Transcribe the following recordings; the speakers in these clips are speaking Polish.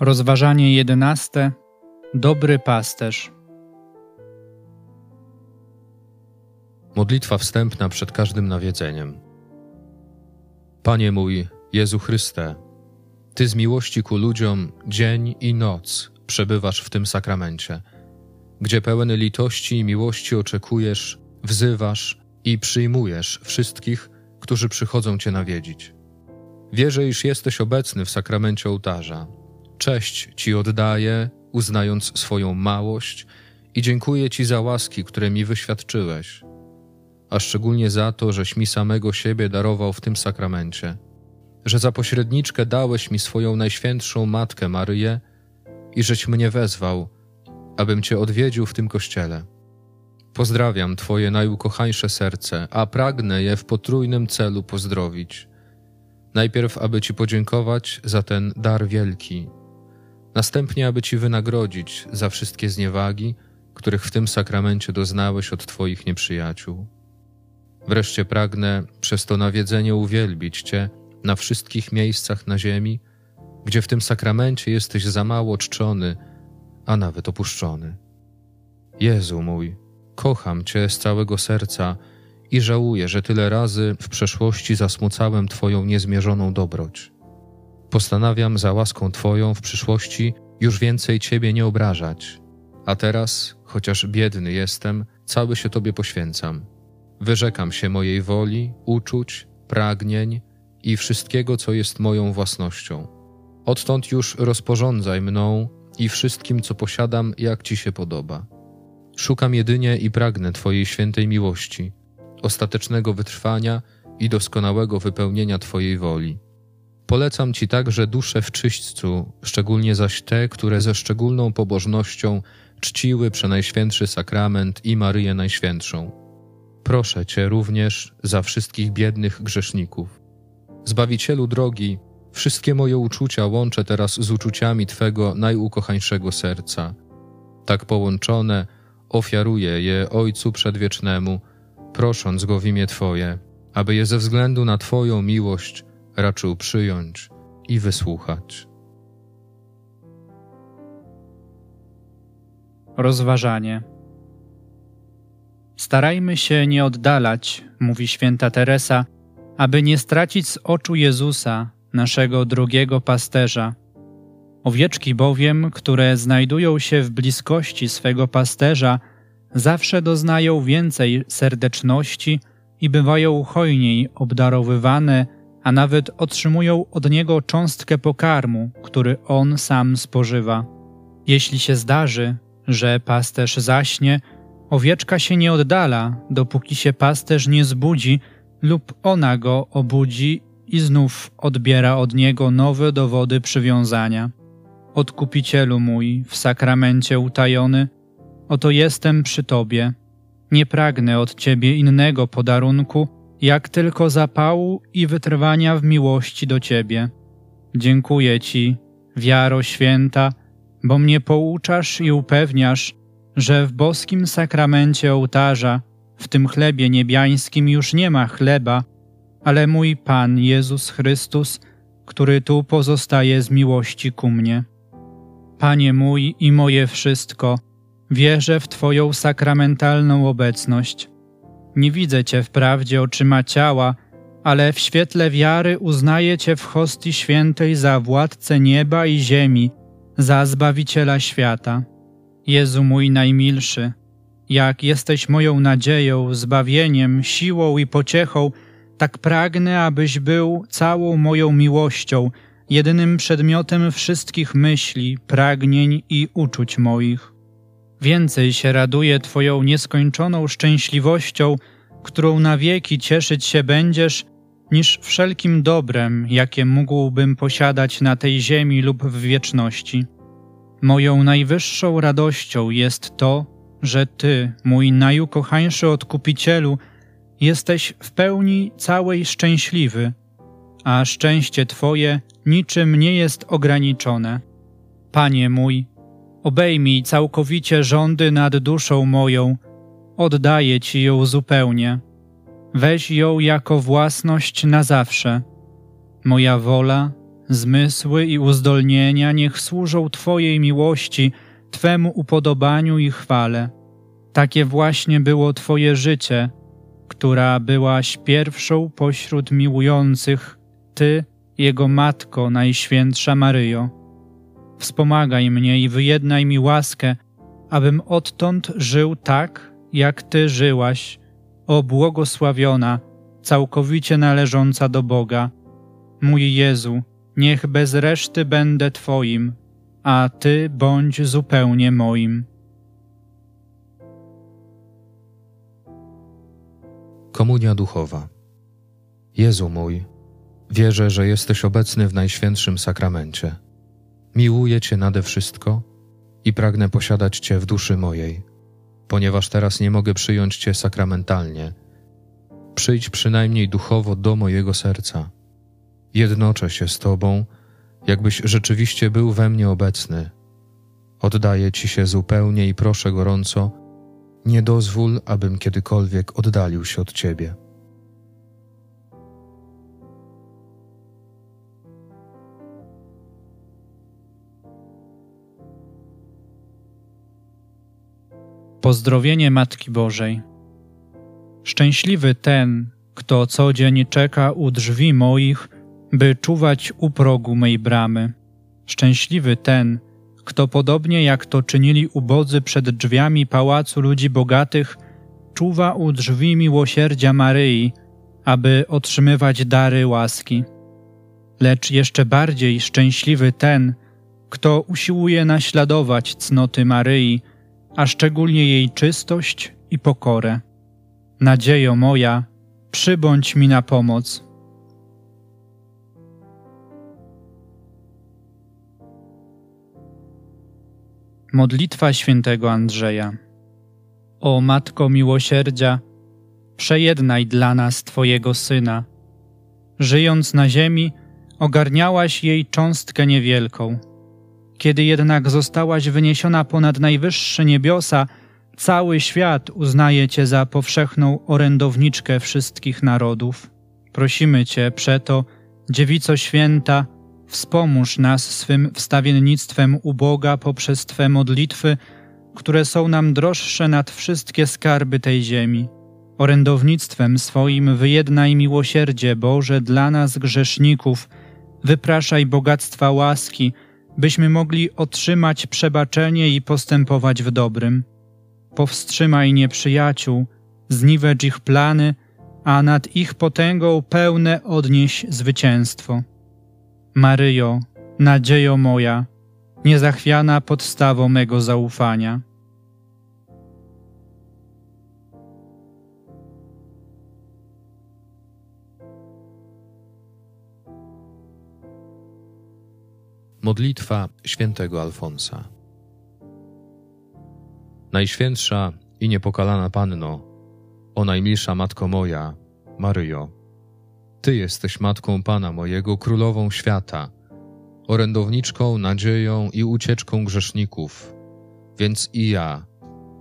Rozważanie jedenaste. Dobry pasterz. Modlitwa wstępna przed każdym nawiedzeniem. Panie mój, Jezu Chryste, Ty z miłości ku ludziom dzień i noc przebywasz w tym sakramencie, gdzie pełen litości i miłości oczekujesz, wzywasz i przyjmujesz wszystkich, którzy przychodzą Cię nawiedzić. Wierzę, iż jesteś obecny w sakramencie ołtarza. Cześć Ci oddaję, uznając swoją małość i dziękuję Ci za łaski, które mi wyświadczyłeś, a szczególnie za to, żeś mi samego siebie darował w tym sakramencie, że za pośredniczkę dałeś mi swoją najświętszą Matkę Maryję i żeś mnie wezwał, abym Cię odwiedził w tym kościele. Pozdrawiam Twoje najukochańsze serce, a pragnę je w potrójnym celu pozdrowić. Najpierw, aby Ci podziękować za ten dar wielki, następnie, aby Ci wynagrodzić za wszystkie zniewagi, których w tym sakramencie doznałeś od Twoich nieprzyjaciół. Wreszcie pragnę przez to nawiedzenie uwielbić Cię na wszystkich miejscach na ziemi, gdzie w tym sakramencie jesteś za mało czczony, a nawet opuszczony. Jezu mój, kocham Cię z całego serca i żałuję, że tyle razy w przeszłości zasmucałem Twoją niezmierzoną dobroć. Postanawiam za łaską Twoją w przyszłości już więcej Ciebie nie obrażać, a teraz, chociaż biedny jestem, cały się Tobie poświęcam. Wyrzekam się mojej woli, uczuć, pragnień i wszystkiego, co jest moją własnością. Odtąd już rozporządzaj mną i wszystkim, co posiadam, jak Ci się podoba. Szukam jedynie i pragnę Twojej świętej miłości, ostatecznego wytrwania i doskonałego wypełnienia Twojej woli. Polecam Ci także dusze w czyśćcu, szczególnie zaś te, które ze szczególną pobożnością czciły przenajświętszy sakrament i Maryję Najświętszą. Proszę Cię również za wszystkich biednych grzeszników. Zbawicielu drogi, wszystkie moje uczucia łączę teraz z uczuciami Twego najukochańszego serca. Tak połączone, ofiaruję je Ojcu Przedwiecznemu, prosząc Go w imię Twoje, aby je ze względu na Twoją miłość raczył przyjąć i wysłuchać. Rozważanie. Starajmy się nie oddalać, mówi święta Teresa, aby nie stracić z oczu Jezusa, naszego drugiego pasterza. Owieczki bowiem, które znajdują się w bliskości swego pasterza, zawsze doznają więcej serdeczności i bywają hojniej obdarowywane a nawet otrzymują od niego cząstkę pokarmu, który on sam spożywa. Jeśli się zdarzy, że pasterz zaśnie, owieczka się nie oddala, dopóki się pasterz nie zbudzi lub ona go obudzi i znów odbiera od niego nowe dowody przywiązania. Odkupicielu mój, w sakramencie utajony, oto jestem przy Tobie. Nie pragnę od Ciebie innego podarunku, jak tylko zapału i wytrwania w miłości do Ciebie. Dziękuję Ci, wiaro święta, bo mnie pouczasz i upewniasz, że w boskim sakramencie ołtarza, w tym chlebie niebiańskim już nie ma chleba, ale mój Pan Jezus Chrystus, który tu pozostaje z miłości ku mnie. Panie mój i moje wszystko, wierzę w Twoją sakramentalną obecność – nie widzę Cię wprawdzie oczyma ciała, ale w świetle wiary uznaję Cię w hostii świętej za władcę nieba i ziemi, za Zbawiciela świata. Jezu mój najmilszy, jak jesteś moją nadzieją, zbawieniem, siłą i pociechą, tak pragnę, abyś był całą moją miłością, jedynym przedmiotem wszystkich myśli, pragnień i uczuć moich. Więcej się raduję Twoją nieskończoną szczęśliwością, którą na wieki cieszyć się będziesz, niż wszelkim dobrem, jakie mógłbym posiadać na tej ziemi lub w wieczności. Moją najwyższą radością jest to, że Ty, mój najukochańszy Odkupicielu, jesteś w pełni całej szczęśliwy, a szczęście Twoje niczym nie jest ograniczone. Panie mój, Obejmij całkowicie rządy nad duszą moją, oddaję Ci ją zupełnie. Weź ją jako własność na zawsze. Moja wola, zmysły i uzdolnienia niech służą Twojej miłości, Twemu upodobaniu i chwale. Takie właśnie było Twoje życie, która byłaś pierwszą pośród miłujących, Ty, Jego Matko, Najświętsza Maryjo. Wspomagaj mnie i wyjednaj mi łaskę, abym odtąd żył tak, jak Ty żyłaś, o błogosławiona, całkowicie należąca do Boga. Mój Jezu, niech bez reszty będę Twoim, a Ty bądź zupełnie moim. Komunia duchowa. Jezu mój, wierzę, że jesteś obecny w Najświętszym Sakramencie. Miłuję Cię nade wszystko i pragnę posiadać Cię w duszy mojej, ponieważ teraz nie mogę przyjąć Cię sakramentalnie. Przyjdź przynajmniej duchowo do mojego serca. Jednoczę się z Tobą, jakbyś rzeczywiście był we mnie obecny. Oddaję Ci się zupełnie i proszę gorąco, nie dozwól, abym kiedykolwiek oddalił się od Ciebie. Pozdrowienie Matki Bożej. Szczęśliwy ten, kto co dzień czeka u drzwi moich, by czuwać u progu mej bramy. Szczęśliwy ten, kto podobnie jak to czynili ubodzy przed drzwiami pałacu ludzi bogatych, czuwa u drzwi miłosierdzia Maryi, aby otrzymywać dary łaski. Lecz jeszcze bardziej szczęśliwy ten, kto usiłuje naśladować cnoty Maryi, a szczególnie jej czystość i pokorę. Nadziejo moja, przybądź mi na pomoc. Modlitwa świętego Andrzeja. O Matko miłosierdzia, przejednaj dla nas Twojego Syna. Żyjąc na ziemi, ogarniałaś jej cząstkę niewielką. Kiedy jednak zostałaś wyniesiona ponad najwyższe niebiosa, cały świat uznaje Cię za powszechną orędowniczkę wszystkich narodów. Prosimy Cię przeto, Dziewico Święta, Wspomóż nas swym wstawiennictwem u Boga poprzez Twe modlitwy, które są nam droższe nad wszystkie skarby tej ziemi. Orędownictwem swoim wyjednaj miłosierdzie Boże dla nas grzeszników, wypraszaj bogactwa łaski, byśmy mogli otrzymać przebaczenie i postępować w dobrym. Powstrzymaj nieprzyjaciół, zniwecz ich plany, a nad ich potęgą pełne odnieś zwycięstwo. Maryjo, nadziejo moja, niezachwiana podstawą mego zaufania. Modlitwa świętego Alfonsa. Najświętsza i niepokalana Panno, o najmilsza Matko moja, Maryjo, ty jesteś matką Pana mojego, królową świata, orędowniczką, nadzieją i ucieczką grzeszników. Więc i ja,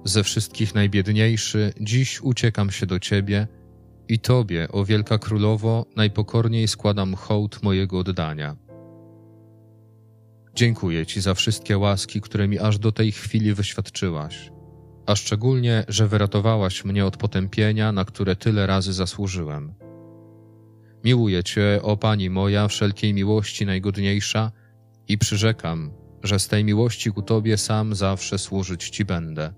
ze wszystkich najbiedniejszy, dziś uciekam się do Ciebie i Tobie, o wielka królowo, najpokorniej składam hołd mojego oddania. Dziękuję Ci za wszystkie łaski, które mi aż do tej chwili wyświadczyłaś, a szczególnie, że wyratowałaś mnie od potępienia, na które tyle razy zasłużyłem. Miłuję Cię, o Pani moja, wszelkiej miłości najgodniejsza i przyrzekam, że z tej miłości ku Tobie sam zawsze służyć Ci będę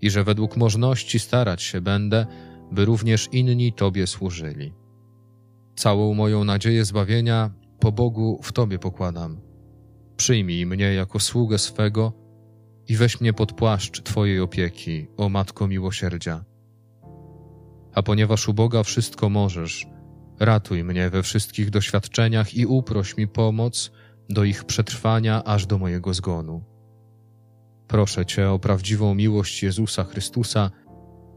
i że według możności starać się będę, by również inni Tobie służyli. Całą moją nadzieję zbawienia po Bogu w Tobie pokładam. Przyjmij mnie jako sługę swego i weź mnie pod płaszcz Twojej opieki, o Matko miłosierdzia. A ponieważ u Boga wszystko możesz, Ratuj mnie we wszystkich doświadczeniach i uproś mi pomoc do ich przetrwania aż do mojego zgonu. Proszę Cię o prawdziwą miłość Jezusa Chrystusa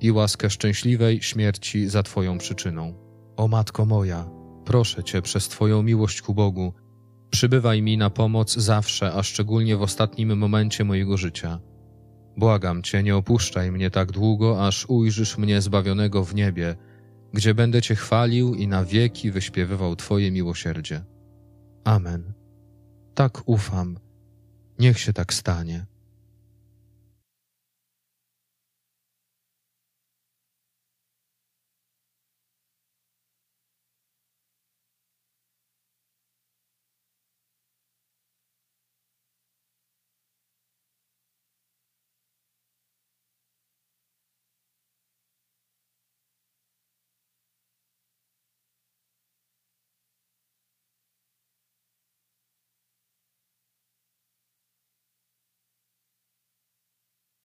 i łaskę szczęśliwej śmierci za Twoją przyczyną. O Matko moja, proszę Cię przez Twoją miłość ku Bogu, przybywaj mi na pomoc zawsze, a szczególnie w ostatnim momencie mojego życia. Błagam Cię, nie opuszczaj mnie tak długo, aż ujrzysz mnie zbawionego w niebie – gdzie będę Cię chwalił i na wieki wyśpiewywał Twoje miłosierdzie. Amen. Tak ufam. Niech się tak stanie.